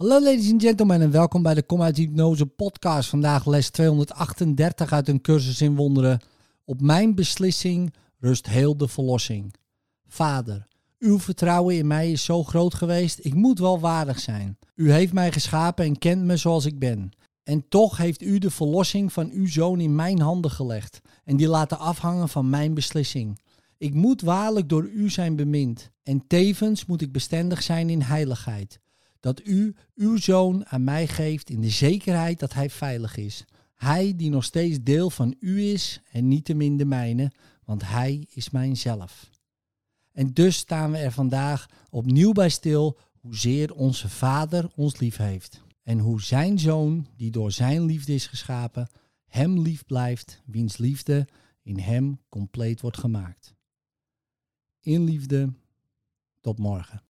Hallo ladies and gentlemen en welkom bij de Kom uit Hypnose podcast. Vandaag les 238 uit een cursus in wonderen. Op mijn beslissing rust heel de verlossing. Vader, uw vertrouwen in mij is zo groot geweest, ik moet wel waardig zijn. U heeft mij geschapen en kent me zoals ik ben. En toch heeft u de verlossing van uw zoon in mijn handen gelegd en die laten afhangen van mijn beslissing. Ik moet waarlijk door u zijn bemind en tevens moet ik bestendig zijn in heiligheid. Dat u uw zoon aan mij geeft in de zekerheid dat hij veilig is. Hij die nog steeds deel van u is en niettemin de mijne, want hij is mijnzelf. En dus staan we er vandaag opnieuw bij stil hoezeer onze Vader ons lief heeft. En hoe zijn zoon, die door zijn liefde is geschapen, hem lief blijft, wiens liefde in hem compleet wordt gemaakt. In liefde, tot morgen.